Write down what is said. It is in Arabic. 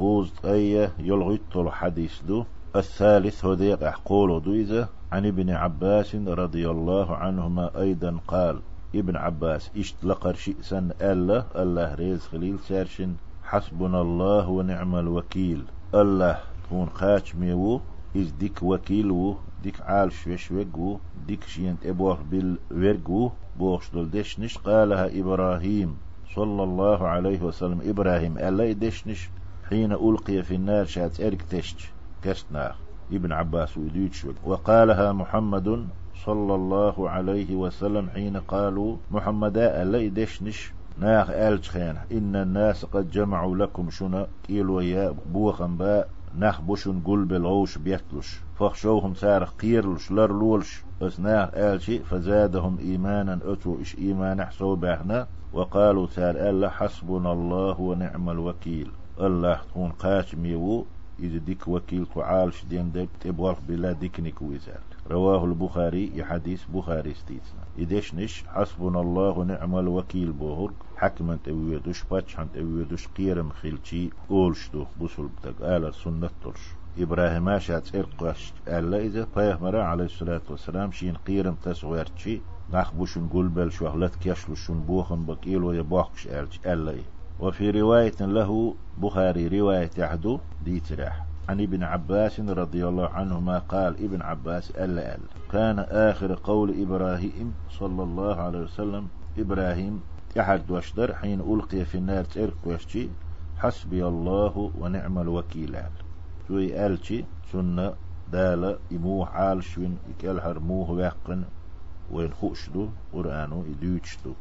خوز أي يلغيت الحديث دو؟ الثالث هو ديق أحقول دويزة عن ابن عباس رضي الله عنهما أيضا قال ابن عباس اشت لقر شئسا ألا الله ريز خليل سارشن حسبنا الله ونعم الوكيل. الله تكون خاش ميو إز ديك وكيل و ديك عال شوش وقو ديك شينت إبوه بالورقو بوخش دول دشنش قالها إبراهيم صلى الله عليه وسلم. إبراهيم ألا دشنش؟ حين ألقي في النار شات إرك تشت كشتنا ابن عباس ويديتش وقالها محمد صلى الله عليه وسلم حين قالوا محمد ألا دشنش ناخ آلج خيان إن الناس قد جمعوا لكم شنا كيلو يا بوخن باء ناخ بوشن قل بالغوش بيتلش فخشوهم سار قيرلش لرلولش. بس ناخ آلشي فزادهم إيمانا أتو إش إيمان حسو باهنا وقالوا سار ألا حسبنا الله ونعم الوكيل. الله تكون قاش ميو إذا ديك وكيل تعالش دين ديك تبغى بلا ديكنيك ويزال رواه البخاري يحديث بخاري ستيتنا إدش نش؟ حسبنا الله ونعم الوكيل بوهر حكما تبويدوش باتشان تبويدوش قيرم خيلشي أولشتو بسول بتاق آل سنة ترش. إبراهيم أشات إرقش ألا إذا مرا عليه الصلاة والسلام شين قيرم تسويرتشي نخبوشن قلبل شوهلت كيشلوشن بوخن بكيل ويبوخش ألا وفي رواية له بخاري رواية يحدو ديتراح عن ابن عباس رضي الله عنهما قال ابن عباس ألا ألا كان آخر قول إبراهيم صلى الله عليه وسلم إبراهيم أحد وشدر حين ألقي في النار ترك وشتي حسبي الله ونعم الوكيل. توي ألتي سنة دالة إمو حال شوين إكالهر موه وين خوشدو قرآنو إدوشدو